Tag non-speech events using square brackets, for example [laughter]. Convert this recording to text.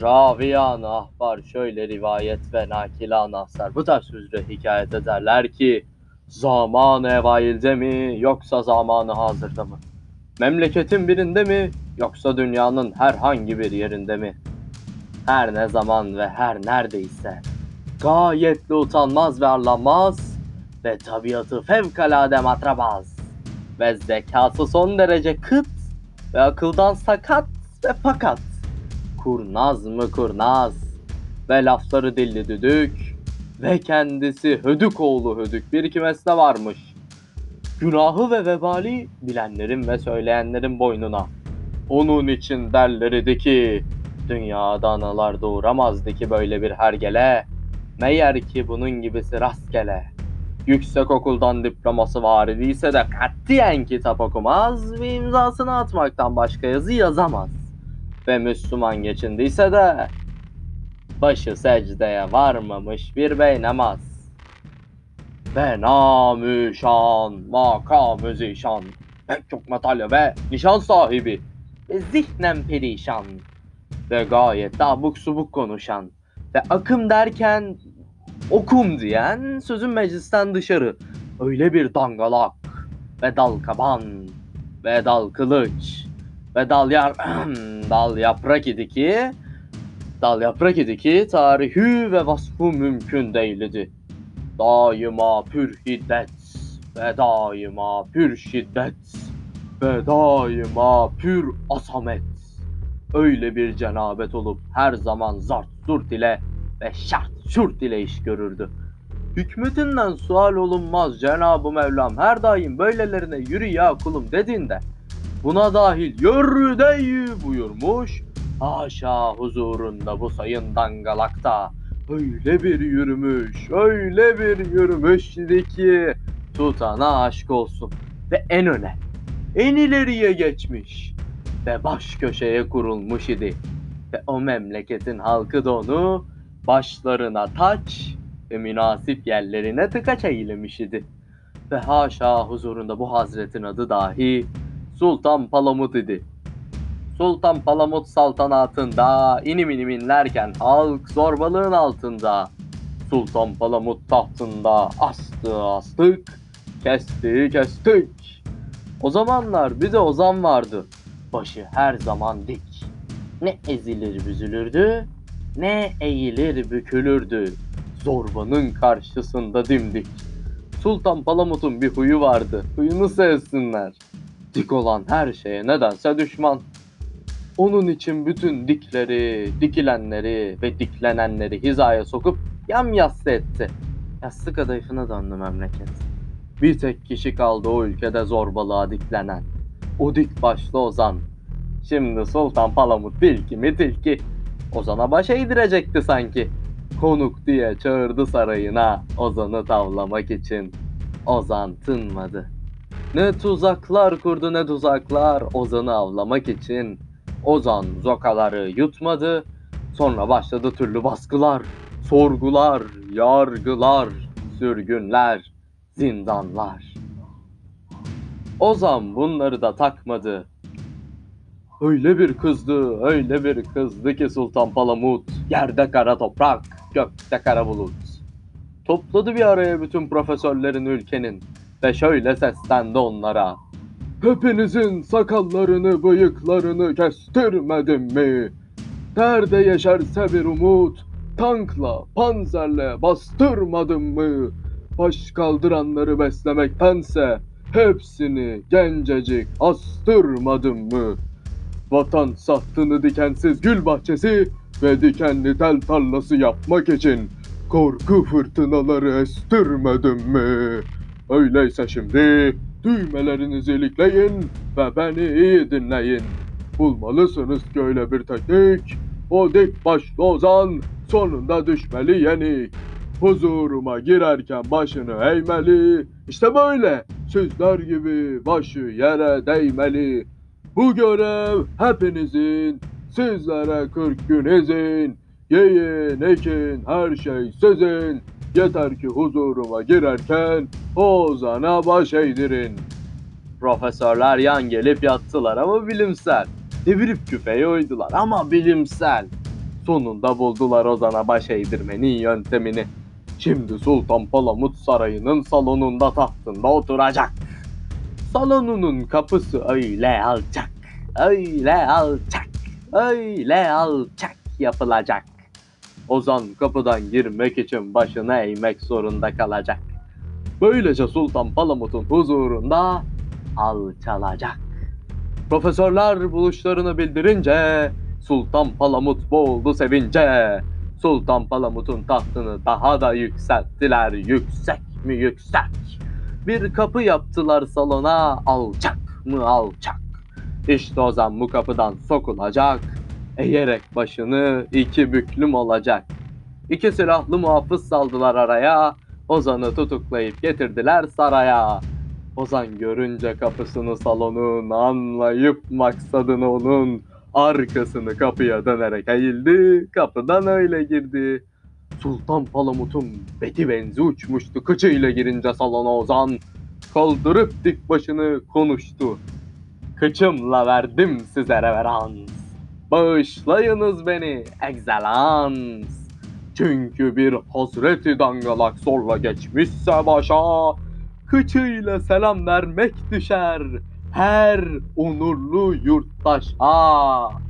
Raviyan ahbar şöyle rivayet ve nakilan asar. Bu tarz sözle hikayet ederler ki zamanı evailde mi yoksa zamanı hazırda mı? Memleketin birinde mi yoksa dünyanın herhangi bir yerinde mi? Her ne zaman ve her neredeyse gayetle utanmaz ve arlanmaz ve tabiatı fevkalade matrabaz ve zekası son derece kıt ve akıldan sakat ve fakat kurnaz mı kurnaz ve lafları dilli düdük ve kendisi hödük oğlu hödük bir kimesine varmış. Günahı ve vebali bilenlerin ve söyleyenlerin boynuna. Onun için derler idi ki dünyada analar doğuramazdı ki böyle bir hergele. Meğer ki bunun gibisi rastgele. Yüksek okuldan diploması var idiyse de katiyen kitap okumaz ve imzasını atmaktan başka yazı yazamaz. Ve Müslüman geçindiyse de başı secdeye varmamış bir bey namaz. Ve namü şan, makamı zişan, pek çok matalya ve nişan sahibi ve zihnen perişan. Ve gayet de subuk konuşan ve akım derken okum diyen sözün meclisten dışarı. Öyle bir dangalak ve dal kaban ve dal kılıç ve dal yar [clears throat] dal yaprak idi ki dal yaprak idi ki tarihi ve vasfı mümkün değildi. Daima pür hiddet ve daima pür şiddet ve daima pür asamet. Öyle bir cenabet olup her zaman zart zurt ile ve şart şurt ile iş görürdü. Hükmetinden sual olunmaz Cenab-ı Mevlam her daim böylelerine yürü ya kulum dediğinde buna dahil yürü buyurmuş. Haşa huzurunda bu sayın dangalakta öyle bir yürümüş, öyle bir yürümüş ki tutana aşk olsun ve en öne, en ileriye geçmiş ve baş köşeye kurulmuş idi. Ve o memleketin halkı da onu başlarına taç ve münasip yerlerine tıkaç eylemiş idi. Ve haşa huzurunda bu hazretin adı dahi Sultan Palamut idi. Sultan Palamut saltanatında inim inim inlerken halk zorbalığın altında. Sultan Palamut tahtında astı astık, kesti kestik. O zamanlar bir de ozan vardı. Başı her zaman dik. Ne ezilir büzülürdü, ne eğilir bükülürdü. Zorbanın karşısında dimdik. Sultan Palamut'un bir huyu vardı. Huyunu sevsinler. Dik olan her şeye nedense düşman. Onun için bütün dikleri, dikilenleri ve diklenenleri hizaya sokup yamyassı etti. Yassı kadayıfına döndü memleket. Bir tek kişi kaldı o ülkede zorbalığa diklenen. O dik başlı Ozan. Şimdi Sultan Palamut tilki mi tilki. Ozan'a baş eğdirecekti sanki. Konuk diye çağırdı sarayına Ozan'ı tavlamak için. Ozan tınmadı. Ne tuzaklar kurdu ne tuzaklar Ozan'ı avlamak için. Ozan zokaları yutmadı. Sonra başladı türlü baskılar, sorgular, yargılar, sürgünler, zindanlar. Ozan bunları da takmadı. Öyle bir kızdı, öyle bir kızdı ki Sultan Palamut. Yerde kara toprak, gökte kara bulut. Topladı bir araya bütün profesörlerin ülkenin ve şöyle seslendi onlara. Hepinizin sakallarını, bıyıklarını kestirmedim mi? Nerede yeşerse bir umut, tankla, panzerle bastırmadım mı? Baş kaldıranları beslemektense hepsini gencecik astırmadım mı? Vatan sahtını dikensiz gül bahçesi ve dikenli tel tarlası yapmak için korku fırtınaları estirmedim mi? Öyleyse şimdi düğmelerinizi ilikleyin ve beni iyi dinleyin. Bulmalısınız ki öyle bir teknik. O dik başlı ozan sonunda düşmeli yenik. Huzuruma girerken başını eğmeli. İşte böyle sizler gibi başı yere değmeli. Bu görev hepinizin, sizlere kırk gün izin. Yiyin, ekin, her şey sizin. Yeter ki huzuruma girerken Ozan'a baş eğdirin. Profesörler yan gelip yattılar ama bilimsel. Devirip küfeye uydular ama bilimsel. Sonunda buldular Ozan'a baş eğdirmenin yöntemini. Şimdi Sultan Palamut Sarayı'nın salonunda tahtında oturacak. Salonunun kapısı öyle alçak, öyle alçak, öyle alçak yapılacak. Ozan kapıdan girmek için başını eğmek zorunda kalacak. Böylece Sultan Palamut'un huzurunda alçalacak. Profesörler buluşlarını bildirince Sultan Palamut boğuldu sevince. Sultan Palamut'un tahtını daha da yükselttiler. Yüksek mi yüksek. Bir kapı yaptılar salona alçak mı alçak. İşte Ozan bu kapıdan sokulacak. Eğerek başını iki büklüm olacak. İki silahlı muhafız saldılar araya. Ozan'ı tutuklayıp getirdiler saraya. Ozan görünce kapısını salonun anlayıp maksadını onun arkasını kapıya dönerek eğildi. Kapıdan öyle girdi. Sultan Palamut'un beti benzi uçmuştu kıçıyla girince salona Ozan. Kaldırıp dik başını konuştu. Kıçımla verdim size reverans. Bağışlayınız beni egzelans. Çünkü bir hazreti dangalak zorla geçmişse başa kıçıyla selam vermek düşer her onurlu yurttaşa.